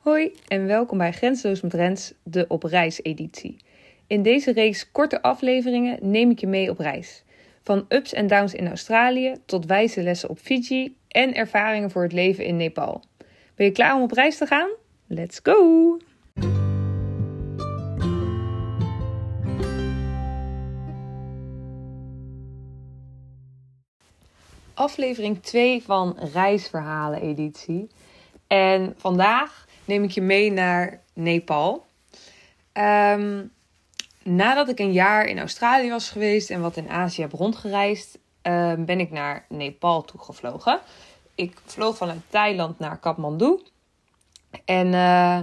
Hoi en welkom bij Grensloos met Rens, de op reis editie. In deze reeks korte afleveringen neem ik je mee op reis. Van ups en downs in Australië tot wijze lessen op Fiji en ervaringen voor het leven in Nepal. Ben je klaar om op reis te gaan? Let's go! Aflevering 2 van Reisverhalen editie. En vandaag neem ik je mee naar Nepal. Ehm, nadat ik een jaar in Australië was geweest en wat in Azië heb rondgereisd, ehm, ben ik naar Nepal toegevlogen. Ik vloog vanuit Thailand naar Kathmandu. En uh,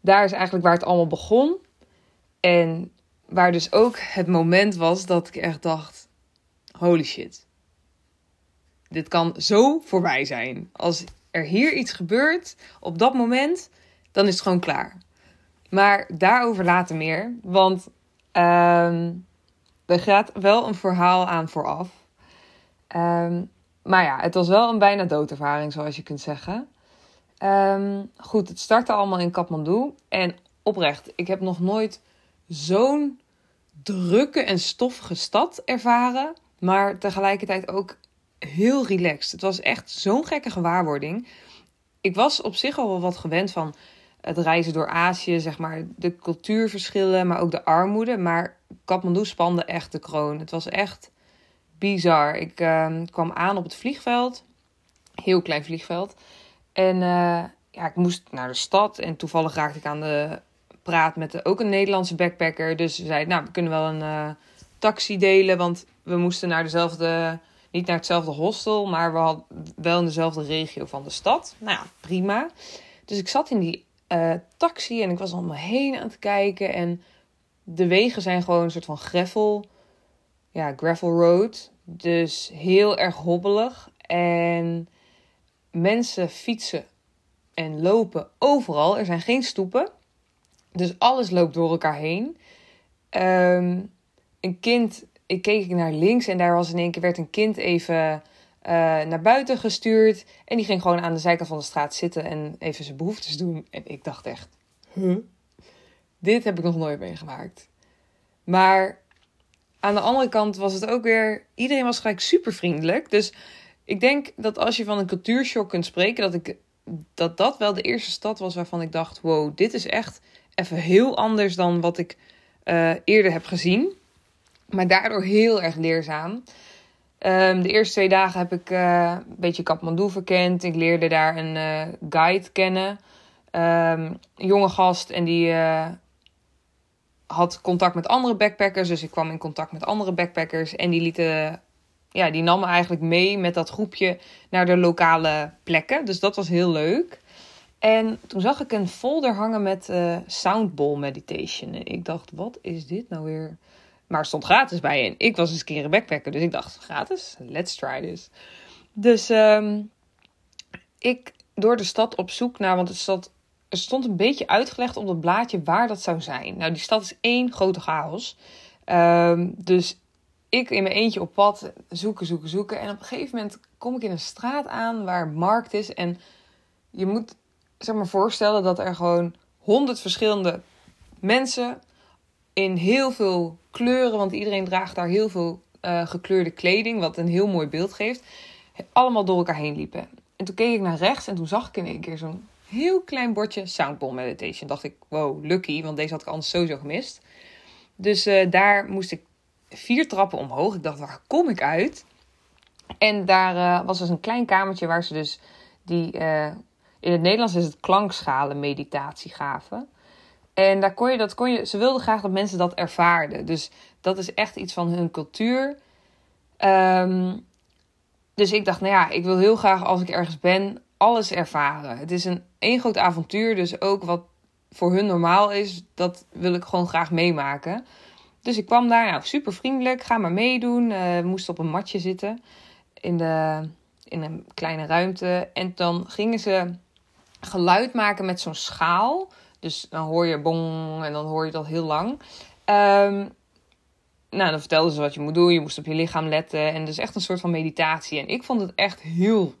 daar is eigenlijk waar het allemaal begon. En waar dus ook het moment was dat ik echt dacht: holy shit. Dit kan zo voorbij zijn. Als er hier iets gebeurt op dat moment, dan is het gewoon klaar. Maar daarover later meer. Want um, er gaat wel een verhaal aan vooraf. Um, maar ja, het was wel een bijna doodervaring, zoals je kunt zeggen. Um, goed, het startte allemaal in Kathmandu. En oprecht, ik heb nog nooit zo'n drukke en stoffige stad ervaren. Maar tegelijkertijd ook heel relaxed. Het was echt zo'n gekke gewaarwording. Ik was op zich al wel wat gewend van het reizen door Azië, zeg maar, de cultuurverschillen, maar ook de armoede. Maar Kathmandu spande echt de kroon. Het was echt bizar. Ik uh, kwam aan op het vliegveld, heel klein vliegveld. En uh, ja, ik moest naar de stad en toevallig raakte ik aan de praat met ook een Nederlandse backpacker. Dus ze zei, nou, we kunnen wel een uh, taxi delen, want we moesten naar dezelfde niet naar hetzelfde hostel, maar we hadden wel in dezelfde regio van de stad. Nou ja, prima. Dus ik zat in die uh, taxi en ik was allemaal heen aan het kijken. En de wegen zijn gewoon een soort van gravel, ja, gravel road. Dus heel erg hobbelig. En mensen fietsen en lopen overal. Er zijn geen stoepen. Dus alles loopt door elkaar heen. Um, een kind ik keek naar links en daar was in één keer werd een kind even uh, naar buiten gestuurd. En die ging gewoon aan de zijkant van de straat zitten en even zijn behoeftes doen. En ik dacht echt, huh? Dit heb ik nog nooit meegemaakt. Maar aan de andere kant was het ook weer, iedereen was gelijk super vriendelijk. Dus ik denk dat als je van een cultuurshock kunt spreken, dat ik, dat, dat wel de eerste stad was waarvan ik dacht, wow, dit is echt even heel anders dan wat ik uh, eerder heb gezien. Maar daardoor heel erg leerzaam. Um, de eerste twee dagen heb ik uh, een beetje Kathmandu verkend. Ik leerde daar een uh, guide kennen. Um, jonge gast en die uh, had contact met andere backpackers. Dus ik kwam in contact met andere backpackers. En die lieten, ja, die namen eigenlijk mee met dat groepje naar de lokale plekken. Dus dat was heel leuk. En toen zag ik een folder hangen met Soundball Meditation. En ik dacht, wat is dit nou weer? Maar stond gratis bij. En ik was eens een keer een backpacker. Dus ik dacht, gratis? Let's try this. Dus um, ik door de stad op zoek naar... Want het stad, er stond een beetje uitgelegd op dat blaadje waar dat zou zijn. Nou, die stad is één grote chaos. Um, dus ik in mijn eentje op pad zoeken, zoeken, zoeken. En op een gegeven moment kom ik in een straat aan waar markt is. En je moet zeg maar voorstellen dat er gewoon honderd verschillende mensen in heel veel kleuren, want iedereen draagt daar heel veel uh, gekleurde kleding, wat een heel mooi beeld geeft, allemaal door elkaar heen liepen. En toen keek ik naar rechts en toen zag ik in één keer zo'n heel klein bordje Soundball Meditation. Dacht ik, wow, lucky, want deze had ik anders sowieso gemist. Dus uh, daar moest ik vier trappen omhoog. Ik dacht, waar kom ik uit? En daar uh, was dus een klein kamertje waar ze dus die, in het Nederlands is het klankschalen meditatie gaven. En daar kon je, dat kon je, ze wilden graag dat mensen dat ervaarden. Dus dat is echt iets van hun cultuur. Um, dus ik dacht, nou ja, ik wil heel graag als ik ergens ben, alles ervaren. Het is een één groot avontuur, dus ook wat voor hun normaal is, dat wil ik gewoon graag meemaken. Dus ik kwam daar, nou, super vriendelijk, ga maar meedoen. Uh, moest op een matje zitten in, de, in een kleine ruimte. En dan gingen ze geluid maken met zo'n schaal. Dus dan hoor je bong en dan hoor je dat heel lang. Um, nou, dan vertelden ze wat je moet doen. Je moest op je lichaam letten. En dus echt een soort van meditatie. En ik vond het echt heel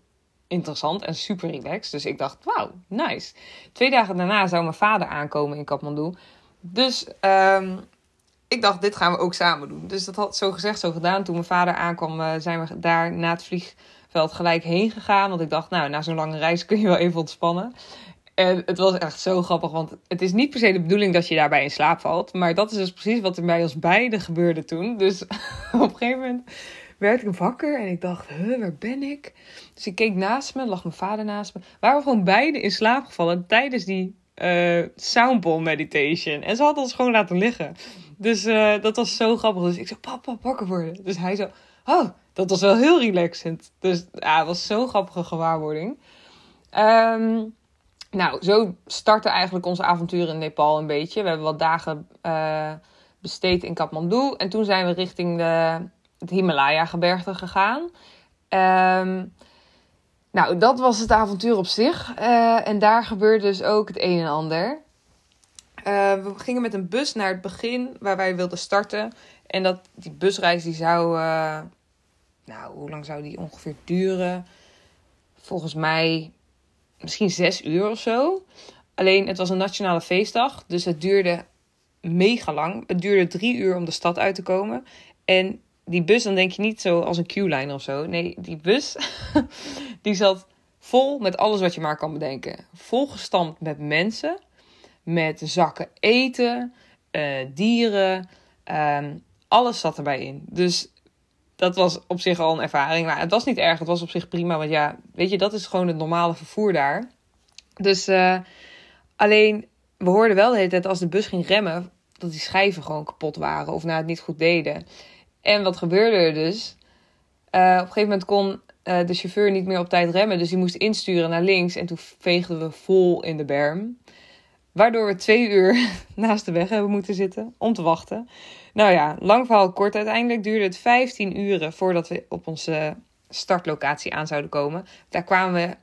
interessant en super relaxed. Dus ik dacht, wauw, nice. Twee dagen daarna zou mijn vader aankomen in Kathmandu. Dus um, ik dacht, dit gaan we ook samen doen. Dus dat had zo gezegd, zo gedaan. Toen mijn vader aankwam, uh, zijn we daar na het vliegveld gelijk heen gegaan. Want ik dacht, nou, na zo'n lange reis kun je wel even ontspannen. En het was echt zo grappig, want het is niet per se de bedoeling dat je daarbij in slaap valt. Maar dat is dus precies wat er bij ons beiden gebeurde toen. Dus op een gegeven moment werd ik wakker en ik dacht, huh, waar ben ik? Dus ik keek naast me, lag mijn vader naast me. Waren we gewoon beiden in slaap gevallen tijdens die uh, soundball meditation. En ze had ons gewoon laten liggen. Dus uh, dat was zo grappig. Dus ik zei, papa, wakker worden. Dus hij zo, oh, dat was wel heel relaxend. Dus ja, het was zo'n grappige gewaarwording. Um, nou, zo startte eigenlijk onze avontuur in Nepal een beetje. We hebben wat dagen uh, besteed in Kathmandu. En toen zijn we richting de, het Himalaya-gebergte gegaan. Um, nou, dat was het avontuur op zich. Uh, en daar gebeurde dus ook het een en ander. Uh, we gingen met een bus naar het begin waar wij wilden starten. En dat, die busreis die zou... Nou, hoe lang zou die ongeveer duren? Volgens mij misschien zes uur of zo. Alleen het was een nationale feestdag, dus het duurde mega lang. Het duurde drie uur om de stad uit te komen. En die bus, dan denk je niet zo als een Q-line of zo. Nee, die bus, die zat vol met alles wat je maar kan bedenken. Volgestampt met mensen, met zakken eten, uh, dieren. Um, alles zat erbij in. Dus dat was op zich al een ervaring. Maar het was niet erg, het was op zich prima. Want ja, weet je, dat is gewoon het normale vervoer daar. Dus uh, alleen, we hoorden wel de hele tijd als de bus ging remmen, dat die schijven gewoon kapot waren of nou het niet goed deden. En wat gebeurde er dus? Uh, op een gegeven moment kon uh, de chauffeur niet meer op tijd remmen, dus die moest insturen naar links. En toen veegden we vol in de berm. Waardoor we twee uur naast de weg hebben moeten zitten om te wachten. Nou ja, lang verhaal kort. Uiteindelijk duurde het 15 uren voordat we op onze startlocatie aan zouden komen. Daar kwamen we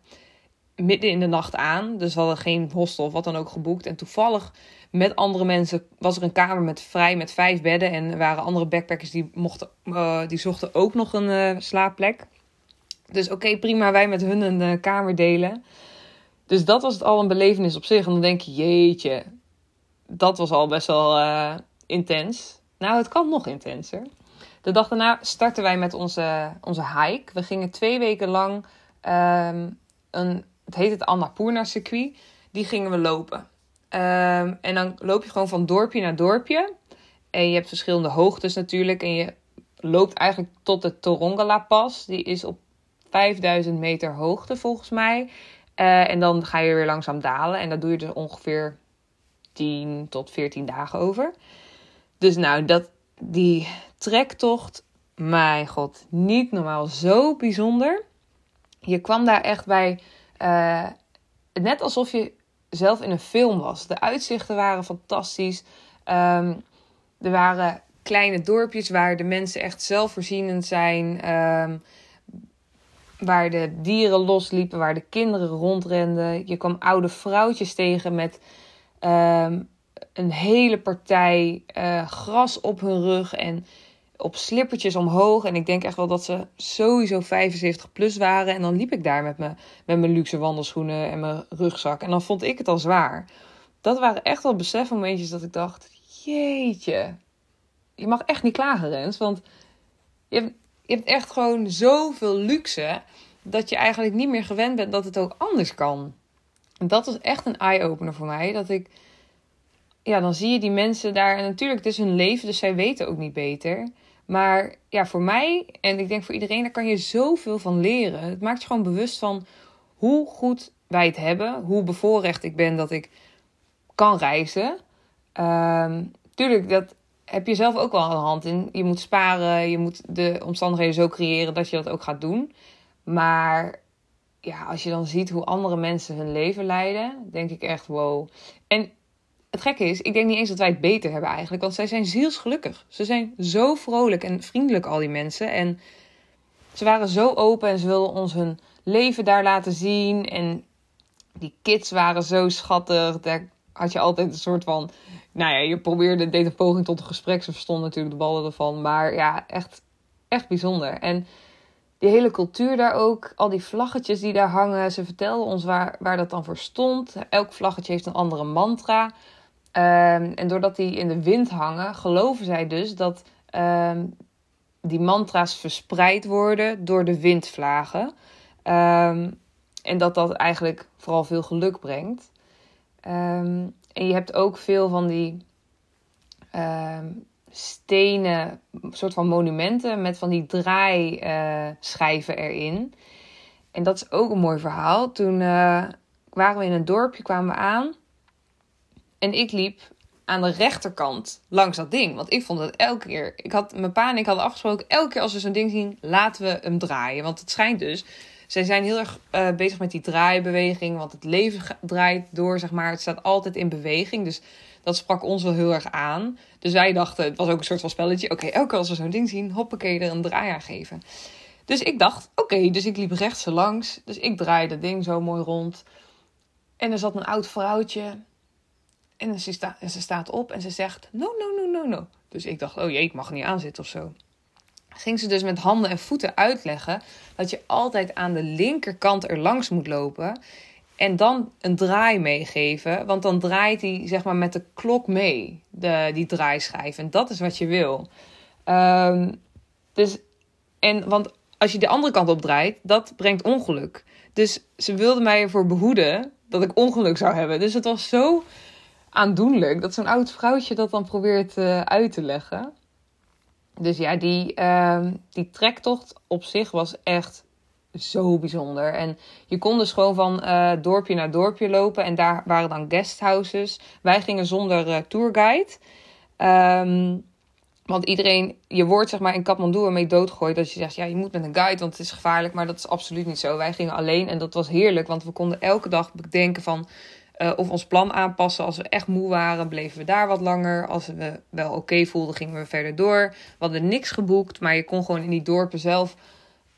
midden in de nacht aan. Dus we hadden geen hostel of wat dan ook geboekt. En toevallig met andere mensen was er een kamer met vrij met vijf bedden. En er waren andere backpackers die, mochten, uh, die zochten ook nog een uh, slaapplek. Dus oké, prima, wij met hun een uh, kamer delen. Dus dat was het al een belevenis op zich. En dan denk je, jeetje, dat was al best wel intens. Nou, het kan nog intenser. De dag daarna starten wij met onze, onze hike. We gingen twee weken lang, um, een, het heet het Annapurna circuit, die gingen we lopen. Um, en dan loop je gewoon van dorpje naar dorpje. En je hebt verschillende hoogtes natuurlijk. En je loopt eigenlijk tot de Torongala Pas. Die is op 5000 meter hoogte volgens mij. Uh, en dan ga je weer langzaam dalen. En dat doe je dus ongeveer 10 tot 14 dagen over. Dus nou, dat, die trektocht, mijn god, niet normaal. Zo bijzonder. Je kwam daar echt bij, uh, net alsof je zelf in een film was. De uitzichten waren fantastisch. Um, er waren kleine dorpjes waar de mensen echt zelfvoorzienend zijn. Um, waar de dieren losliepen, waar de kinderen rondrenden. Je kwam oude vrouwtjes tegen met um, een hele partij uh, gras op hun rug en op slippertjes omhoog. En ik denk echt wel dat ze sowieso 75 plus waren. En dan liep ik daar met, me, met mijn luxe wandelschoenen en mijn rugzak. En dan vond ik het al zwaar. Dat waren echt wel besefmomentjes dat ik dacht: jeetje, je mag echt niet klagen, Rens. Want je hebt, je hebt echt gewoon zoveel luxe dat je eigenlijk niet meer gewend bent dat het ook anders kan. En dat was echt een eye-opener voor mij. Dat ik ja, dan zie je die mensen daar. En natuurlijk, het is hun leven, dus zij weten ook niet beter. Maar ja, voor mij en ik denk voor iedereen, daar kan je zoveel van leren. Het maakt je gewoon bewust van hoe goed wij het hebben. Hoe bevoorrecht ik ben dat ik kan reizen. Um, tuurlijk, dat heb je zelf ook wel aan de hand in. Je moet sparen, je moet de omstandigheden zo creëren dat je dat ook gaat doen. Maar ja, als je dan ziet hoe andere mensen hun leven leiden, denk ik echt wow. En het gekke is, ik denk niet eens dat wij het beter hebben eigenlijk. Want zij zijn zielsgelukkig. Ze zijn zo vrolijk en vriendelijk, al die mensen. En ze waren zo open en ze wilden ons hun leven daar laten zien. En die kids waren zo schattig. Daar had je altijd een soort van. Nou ja, je probeerde, deed een poging tot een gesprek. Ze verstonden natuurlijk de ballen ervan. Maar ja, echt, echt bijzonder. En die hele cultuur daar ook, al die vlaggetjes die daar hangen. Ze vertelden ons waar, waar dat dan voor stond. Elk vlaggetje heeft een andere mantra. Ehm, en doordat die in de wind hangen, geloven zij dus dat ehm, die mantra's verspreid worden door de windvlagen. Ehm, en dat dat eigenlijk vooral veel geluk brengt. en je hebt ook veel van die stenen, soort van monumenten met van die draaischijven uh, erin. En dat is ook een mooi verhaal. Toen uh, waren we in een dorpje, kwamen we aan. En ik liep aan de rechterkant langs dat ding. Want ik vond het elke keer. Ik had, mijn pa en ik hadden afgesproken. Elke keer als we zo'n ding zien, laten we hem draaien. Want het schijnt dus. Zij zijn heel erg uh, bezig met die draaibeweging. Want het leven draait door, zeg maar. Het staat altijd in beweging. Dus dat sprak ons wel heel erg aan. Dus wij dachten, het was ook een soort van spelletje. Oké, elke keer als we zo'n ding zien, hoppakee, er een draai aan geven. Dus ik dacht, oké, dus ik liep rechts langs. Dus ik draaide dat ding zo mooi rond. En er zat een oud vrouwtje. En ze, sta, en ze staat op en ze zegt, no, no, no, no, no. Dus ik dacht, oh jee, ik mag niet aan zitten of zo. Ging ze dus met handen en voeten uitleggen dat je altijd aan de linkerkant er langs moet lopen. En dan een draai meegeven. Want dan draait hij zeg maar met de klok mee. De, die draaischijf. En dat is wat je wil. Um, dus, en, want als je de andere kant op draait, dat brengt ongeluk. Dus ze wilde mij ervoor behoeden dat ik ongeluk zou hebben. Dus het was zo aandoenlijk dat zo'n oud vrouwtje dat dan probeert uh, uit te leggen. Dus ja, die, uh, die trektocht op zich was echt zo bijzonder. En je kon dus gewoon van uh, dorpje naar dorpje lopen. En daar waren dan guesthouses. Wij gingen zonder uh, tourguide. Um, want iedereen, je wordt zeg maar in Kathmandu ermee doodgegooid. Dat je zegt, ja, je moet met een guide, want het is gevaarlijk. Maar dat is absoluut niet zo. Wij gingen alleen en dat was heerlijk. Want we konden elke dag bedenken van... Uh, of ons plan aanpassen. Als we echt moe waren, bleven we daar wat langer. Als we wel oké voelden, gingen we verder door. We hadden niks geboekt, maar je kon gewoon in die dorpen zelf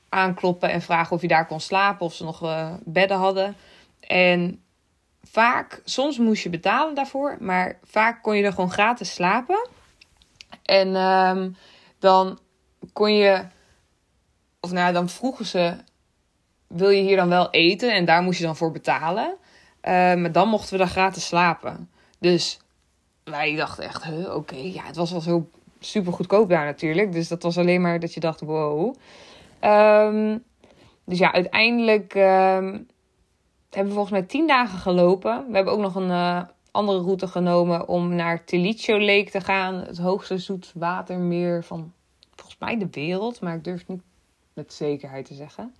aankloppen en vragen of je daar kon slapen, of ze nog uh, bedden hadden. En vaak, soms moest je betalen daarvoor, maar vaak kon je er gewoon gratis slapen. En um, dan kon je, of nou, dan vroegen ze: wil je hier dan wel eten? En daar moest je dan voor betalen. Uh, maar dan mochten we daar gratis slapen. Dus wij dachten echt, oké, okay. ja, het was wel zo super goedkoop daar natuurlijk. Dus dat was alleen maar dat je dacht, wow. Um, dus ja, uiteindelijk um, hebben we volgens mij tien dagen gelopen. We hebben ook nog een uh, andere route genomen om naar Tilicho Lake te gaan. Het hoogste zoetwatermeer van volgens mij de wereld. Maar ik durf het niet met zekerheid te zeggen.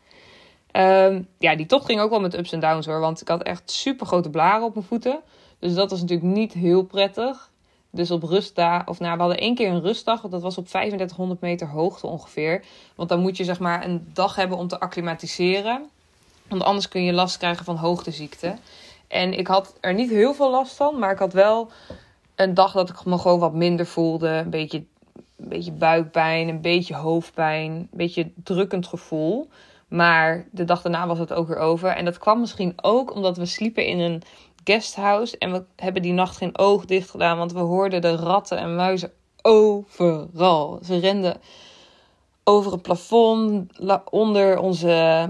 Um, ja, die tocht ging ook wel met ups en downs hoor. Want ik had echt super grote blaren op mijn voeten. Dus dat was natuurlijk niet heel prettig. Dus op rustdag, of nou, we hadden één keer een rustdag, dat was op 3500 meter hoogte ongeveer. Want dan moet je zeg maar een dag hebben om te acclimatiseren. Want anders kun je last krijgen van hoogteziekte. En ik had er niet heel veel last van, maar ik had wel een dag dat ik me gewoon wat minder voelde. Een beetje, een beetje buikpijn, een beetje hoofdpijn, een beetje drukkend gevoel. Maar de dag daarna was het ook weer over. En dat kwam misschien ook omdat we sliepen in een guesthouse. En we hebben die nacht geen oog dicht gedaan, want we hoorden de ratten en muizen overal. Ze renden over het plafond, onder onze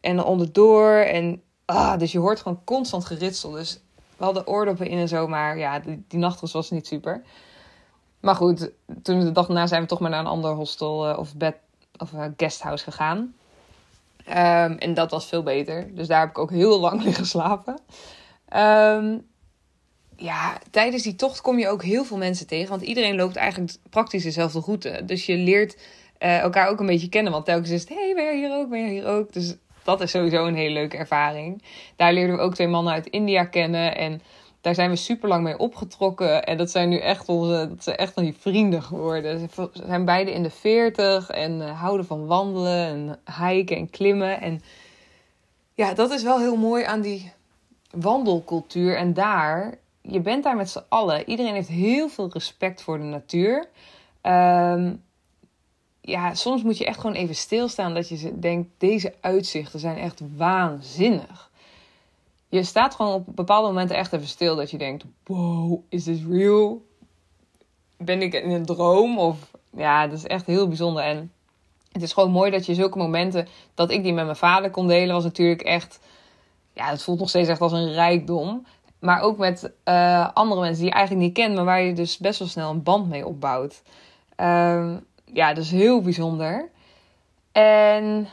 en onderdoor. En ah, dus je hoort gewoon constant geritsel. Dus we hadden oordoppen in en zo, maar ja, die, die nacht was niet super. Maar goed, toen de dag daarna zijn we toch maar naar een ander hostel uh, of bed of uh, guesthouse gegaan. Um, en dat was veel beter. Dus daar heb ik ook heel lang liggen slapen. Um, ja, tijdens die tocht kom je ook heel veel mensen tegen. Want iedereen loopt eigenlijk praktisch dezelfde route. Dus je leert uh, elkaar ook een beetje kennen. Want telkens is het, hey, ben je hier ook, ben je hier ook? Dus dat is sowieso een hele leuke ervaring. Daar leerden we ook twee mannen uit India kennen. En daar zijn we super lang mee opgetrokken. En dat zijn nu echt onze, dat zijn echt die vrienden geworden. Ze zijn beide in de veertig en uh, houden van wandelen en hiken en klimmen. En ja, dat is wel heel mooi aan die wandelcultuur. En daar, je bent daar met z'n allen. Iedereen heeft heel veel respect voor de natuur. Um, ja, soms moet je echt gewoon even stilstaan dat je denkt, deze uitzichten zijn echt waanzinnig. Je staat gewoon op bepaalde momenten echt even stil dat je denkt, wow, is this real? Ben ik in een droom? Of ja, dat is echt heel bijzonder. En het is gewoon mooi dat je zulke momenten, dat ik die met mijn vader kon delen, was natuurlijk echt, ja, het voelt nog steeds echt als een rijkdom. Maar ook met uh, andere mensen die je eigenlijk niet kent, maar waar je dus best wel snel een band mee opbouwt. Uh, ja, dat is heel bijzonder. En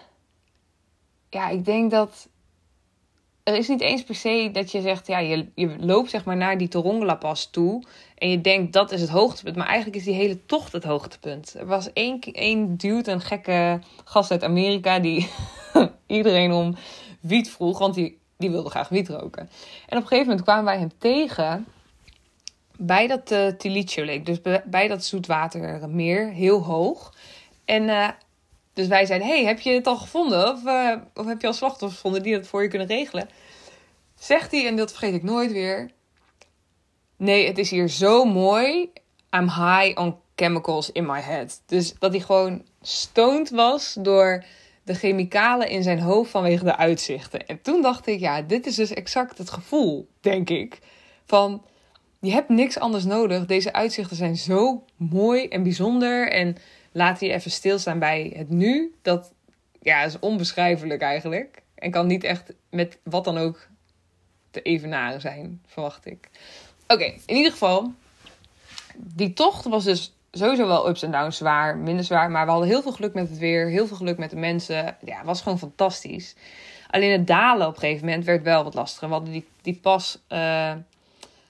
ja, ik denk dat er is niet eens per se dat je zegt, ja, je, je loopt zeg maar naar die Torongla-pas toe en je denkt dat is het hoogtepunt. Maar eigenlijk is die hele tocht het hoogtepunt. Er was één, één dude, een gekke gast uit Amerika, die iedereen om wiet vroeg, want die, die wilde graag wiet roken. En op een gegeven moment kwamen wij hem tegen bij dat uh, Tilicho Lake, dus bij, dat zoetwatermeer, heel hoog. En uh, dus wij zeiden, hey, heb je het al gevonden? Of, uh, of heb je al slachtoffers gevonden die dat voor je kunnen regelen? Zegt hij, en dat vergeet ik nooit weer. Nee, het is hier zo mooi. I'm high on chemicals in my head. Dus dat hij gewoon stoned was door de chemicalen in zijn hoofd vanwege de uitzichten. En toen dacht ik, ja, dit is dus exact het gevoel, denk ik. Van, je hebt niks anders nodig. Deze uitzichten zijn zo mooi en bijzonder. En laat hij even stilstaan bij het nu. Dat ja, is onbeschrijfelijk eigenlijk. En kan niet echt met wat dan ook te evenaren zijn, verwacht ik. Oké, in ieder geval. Die tocht was dus sowieso wel ups en downs zwaar, minder zwaar. Maar we hadden heel veel geluk met het weer, heel veel geluk met de mensen. Ja, was gewoon fantastisch. Alleen het dalen op een gegeven moment werd wel wat lastiger. We hadden die, die pas uh,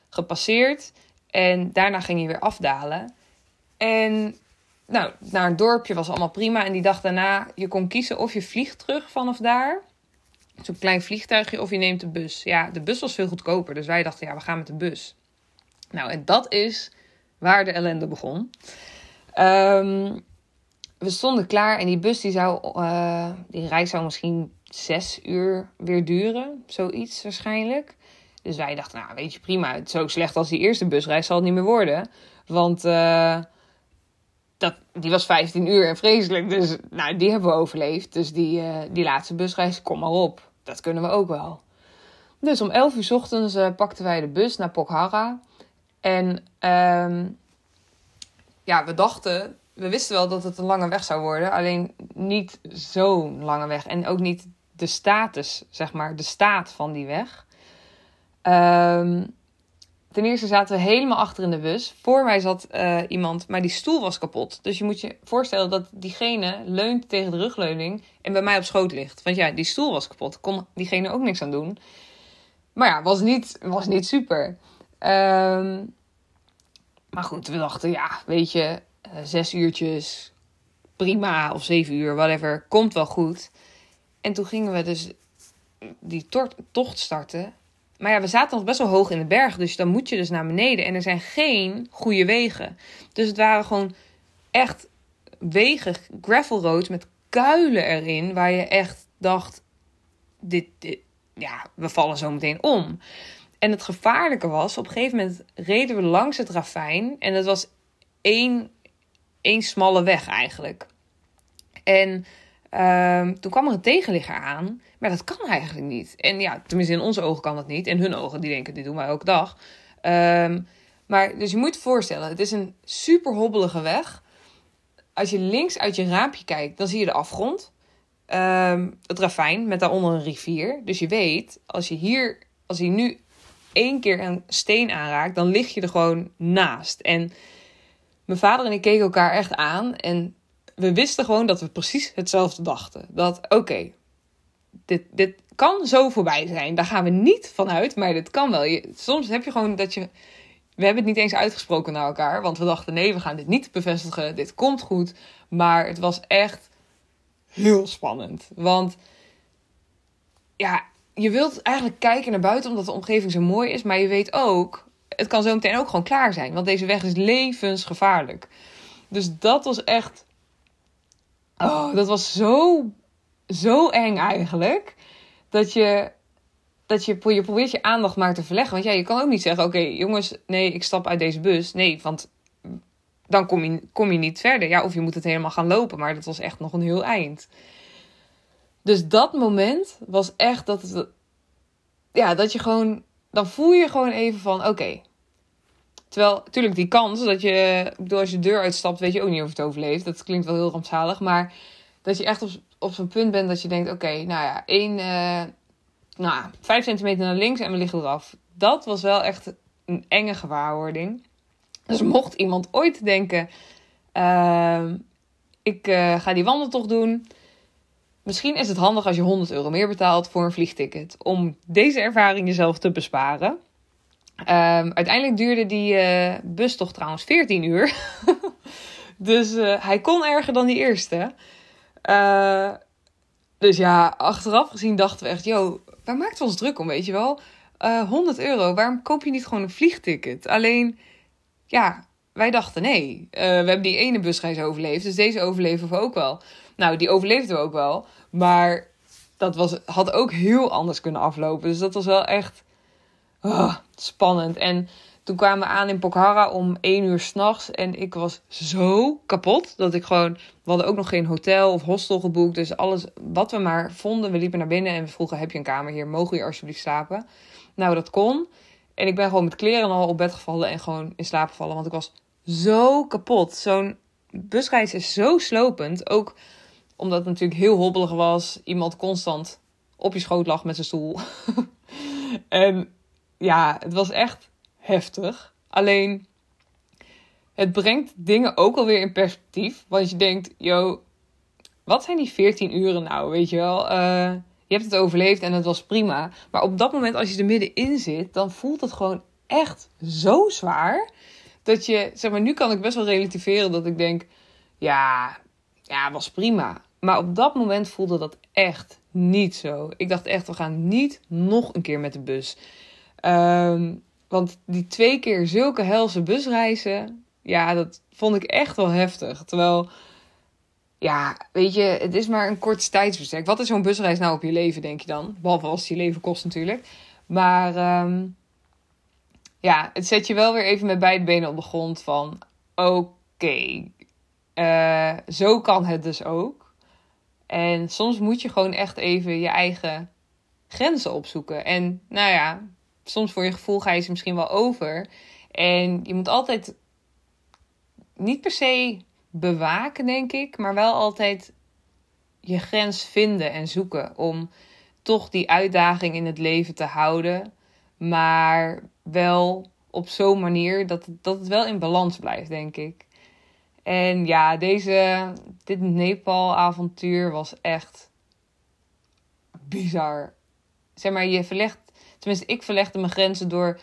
gepasseerd. En daarna ging hij weer afdalen. En nou, naar een dorpje was allemaal prima. En die dag daarna, je kon kiezen of je vliegt terug vanaf daar. Zo'n klein vliegtuigje, of je neemt de bus. Ja, de bus was veel goedkoper. Dus wij dachten, ja, we gaan met de bus. Nou, en dat is waar de ellende begon. Um, we stonden klaar en die bus die zou, uh, die reis zou misschien zes uur weer duren. Zoiets waarschijnlijk. Dus wij dachten, nou weet je prima, het is zo slecht als die eerste busreis zal het niet meer worden. Want uh, dat, die was 15 uur en vreselijk. Dus nou, die hebben we overleefd. Dus die, uh, die laatste busreis, kom maar op. Dat kunnen we ook wel. Dus om 11 uur ochtends uh, pakten wij de bus naar Pokhara. En um, ja, we dachten, we wisten wel dat het een lange weg zou worden. Alleen niet zo'n lange weg. En ook niet de status, zeg maar, de staat van die weg. Um, Ten eerste zaten we helemaal achter in de bus. Voor mij zat uh, iemand, maar die stoel was kapot. Dus je moet je voorstellen dat diegene leunt tegen de rugleuning en bij mij op schoot ligt. Want ja, die stoel was kapot. Kon diegene ook niks aan doen. Maar ja, was niet, was niet super. Um, maar goed, we dachten, ja, weet je, uh, zes uurtjes, prima, of zeven uur, whatever, komt wel goed. En toen gingen we dus die tocht starten. Maar ja, we zaten nog best wel hoog in de berg. Dus dan moet je dus naar beneden. En er zijn geen goede wegen. Dus het waren gewoon echt wegen, gravel roads met kuilen erin. Waar je echt dacht, dit, dit, ja, we vallen zo meteen om. En het gevaarlijke was, op een gegeven moment reden we langs het ravijn. En dat was één, één smalle weg eigenlijk. En um, toen kwam er een tegenligger aan. Maar dat kan eigenlijk niet. En ja, tenminste in onze ogen kan dat niet. En hun ogen, die denken, dit doen wij elke dag. Um, maar dus je moet je voorstellen, het is een super hobbelige weg. Als je links uit je raampje kijkt, dan zie je de afgrond. Um, het ravijn met daaronder een rivier. Dus je weet, als je hier, als je nu één keer een steen aanraakt, dan lig je er gewoon naast. En mijn vader en ik keken elkaar echt aan. En we wisten gewoon dat we precies hetzelfde dachten. Dat oké, dit, dit kan zo voorbij zijn. Daar gaan we niet vanuit, maar dit kan wel. Je, soms heb je gewoon dat je. We hebben het niet eens uitgesproken naar elkaar, want we dachten: nee, we gaan dit niet bevestigen. Dit komt goed. Maar het was echt heel spannend. Want ja, je wilt eigenlijk kijken naar buiten omdat de omgeving zo mooi is, maar je weet ook, het kan zo meteen ook gewoon klaar zijn, want deze weg is levensgevaarlijk. Dus dat was echt. Oh, dat was zo zo eng eigenlijk. Dat je, dat je, je probeert je aandacht maar te verleggen. Want ja, je kan ook niet zeggen: Oké, jongens, nee, ik stap uit deze bus. Nee, want dan kom je, kom je niet verder. Ja, of je moet het helemaal gaan lopen. Maar dat was echt nog een heel eind. Dus dat moment was echt dat. Ja, dat je gewoon. Dan voel je gewoon even van: Oké. Terwijl, natuurlijk, die kans dat je. Ik bedoel, als je de deur uitstapt, weet je ook niet of het overleeft. Dat klinkt wel heel rampzalig. Maar dat je echt op, op zo'n punt bent dat je denkt: oké, nou ja, één, uh, nou, vijf centimeter naar links en we liggen eraf. Dat was wel echt een enge gewaarwording. Dus mocht iemand ooit denken: uh, ik uh, ga die wandeltocht doen. Misschien is het handig als je 100 euro meer betaalt voor een vliegticket. Om deze ervaring jezelf te besparen. Um, uiteindelijk duurde die uh, bustocht trouwens 14 uur. dus uh, hij kon erger dan die eerste. Uh, dus ja, achteraf gezien dachten we echt, yo, waar maakt we ons druk om, weet je wel? 100 euro, waarom koop je niet gewoon een vliegticket? Alleen, ja, wij dachten nee. we hebben die ene busreis overleefd, dus deze overleven we ook wel. Nou, die overleefden we ook wel. Maar dat was, had ook heel anders kunnen aflopen. Dus dat was wel echt oh, spannend. En toen kwamen we aan in Pokhara om één uur s'nachts. En ik was zo kapot dat ik gewoon. We hadden ook nog geen hotel of hostel geboekt. Dus alles wat we maar vonden. We liepen naar binnen en we vroegen: Heb je een kamer hier? Mogen we alsjeblieft slapen? Nou, dat kon. En ik ben gewoon met kleren al op bed gevallen en gewoon in slaap gevallen. Want ik was zo kapot. Zo'n busreis is zo slopend. Ook omdat het natuurlijk heel hobbelig was. Iemand constant op je schoot lag met zijn stoel. en ja, het was echt heftig. Alleen, het brengt dingen ook alweer in perspectief. Want je denkt, yo, wat zijn die 14 uren nou, weet je wel? Uh, je hebt het overleefd en het was prima. Maar op dat moment, als je er middenin zit, dan voelt het gewoon echt zo zwaar. Dat je, zeg maar, nu kan ik best wel relativeren dat ik denk, ja, ja, was prima. Maar op dat moment voelde dat echt niet zo. Ik dacht echt, we gaan niet nog een keer met de bus. Um, want die twee keer zulke helse busreizen, ja, dat vond ik echt wel heftig. Terwijl, ja, weet je, het is maar een kort tijdsbestek. Wat is zo'n busreis nou op je leven, denk je dan? Behalve als het je leven kost natuurlijk. Maar um, ja, het zet je wel weer even met beide benen op de grond van... Oké, uh, zo kan het dus ook. En soms moet je gewoon echt even je eigen grenzen opzoeken. En nou ja, soms voor je gevoel ga je ze misschien wel over. En je moet altijd niet per se bewaken, denk ik, maar wel altijd je grens vinden en zoeken om toch die uitdaging in het leven te houden, maar wel op zo'n manier dat, dat het wel in balans blijft, denk ik. En ja, deze, dit Nepal-avontuur was echt bizar. Zeg maar, je verlegt Tenminste, ik verlegde mijn grenzen door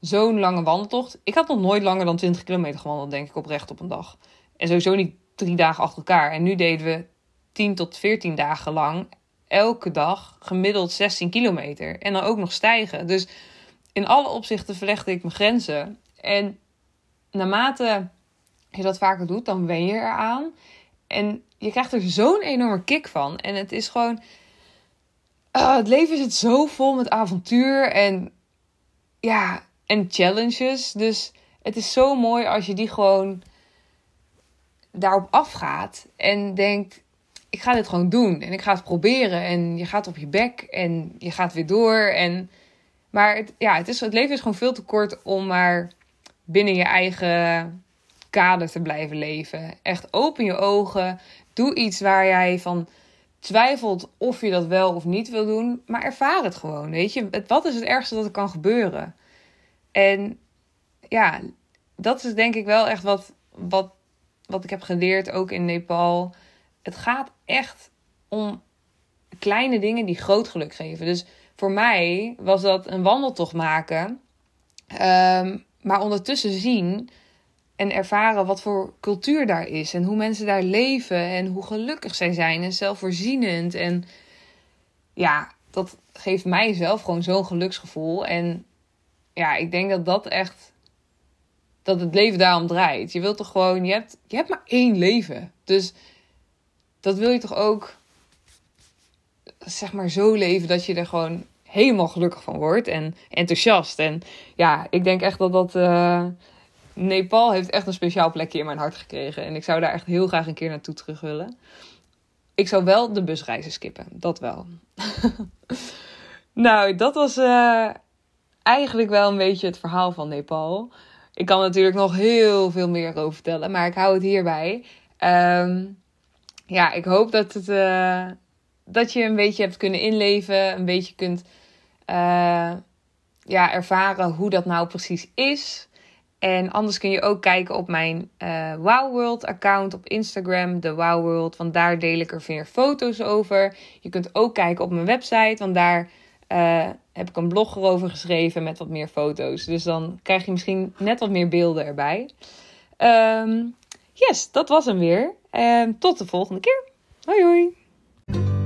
zo'n lange wandeltocht. Ik had nog nooit langer dan 20 kilometer gewandeld, denk ik, oprecht op een dag. En sowieso niet drie dagen achter elkaar. En nu deden we 10 tot 14 dagen lang elke dag gemiddeld 16 kilometer. En dan ook nog stijgen. Dus in alle opzichten verlegde ik mijn grenzen. En naarmate je dat vaker doet, dan wen je eraan. En je krijgt er zo'n enorme kick van. En het is gewoon uh, het leven zit zo vol met avontuur en ja, en challenges. Dus het is zo mooi als je die gewoon daarop afgaat en denkt: ik ga dit gewoon doen en ik ga het proberen. En je gaat op je bek en je gaat weer door. En, maar het, ja, het, is, het leven is gewoon veel te kort om maar binnen je eigen kader te blijven leven. Echt open je ogen. Doe iets waar jij van twijfelt of je dat wel of niet wil doen, maar ervaar het gewoon. Weet je, wat is het ergste dat er kan gebeuren? En ja, dat is denk ik wel echt wat, wat, wat ik heb geleerd ook in Nepal. Het gaat echt om kleine dingen die groot geluk geven. Dus voor mij was dat een wandeltocht maken, um, maar ondertussen zien en ervaren wat voor cultuur daar is en hoe mensen daar leven en hoe gelukkig zij zijn en zelfvoorzienend. En ja, dat geeft mij zelf gewoon zo'n geluksgevoel. En ja, ik denk dat dat echt, dat het leven daarom draait. Je wilt toch gewoon, je hebt, je hebt maar één leven. Dus dat wil je toch ook, zeg maar, zo leven dat je er gewoon helemaal gelukkig van wordt en enthousiast. En ja, ik denk echt dat dat. Uh, Nepal heeft echt een speciaal plekje in mijn hart gekregen. En ik zou daar echt heel graag een keer naartoe terug willen. Ik zou wel de busreizen skippen. Dat wel. nou, dat was uh, eigenlijk wel een beetje het verhaal van Nepal. Ik kan natuurlijk nog heel veel meer over vertellen. Maar ik hou het hierbij. Um, ja, ik hoop dat, het, uh, dat je een beetje hebt kunnen inleven. Een beetje kunt uh, ja, ervaren hoe dat nou precies is. En anders kun je ook kijken op mijn uh, Wow World account op Instagram, de Wow World. Want daar deel ik er weer foto's over. Je kunt ook kijken op mijn website, want daar uh, heb ik een blog erover geschreven met wat meer foto's. Dus dan krijg je misschien net wat meer beelden erbij. Um, yes, dat was hem weer. En tot de volgende keer. Hoi hoi.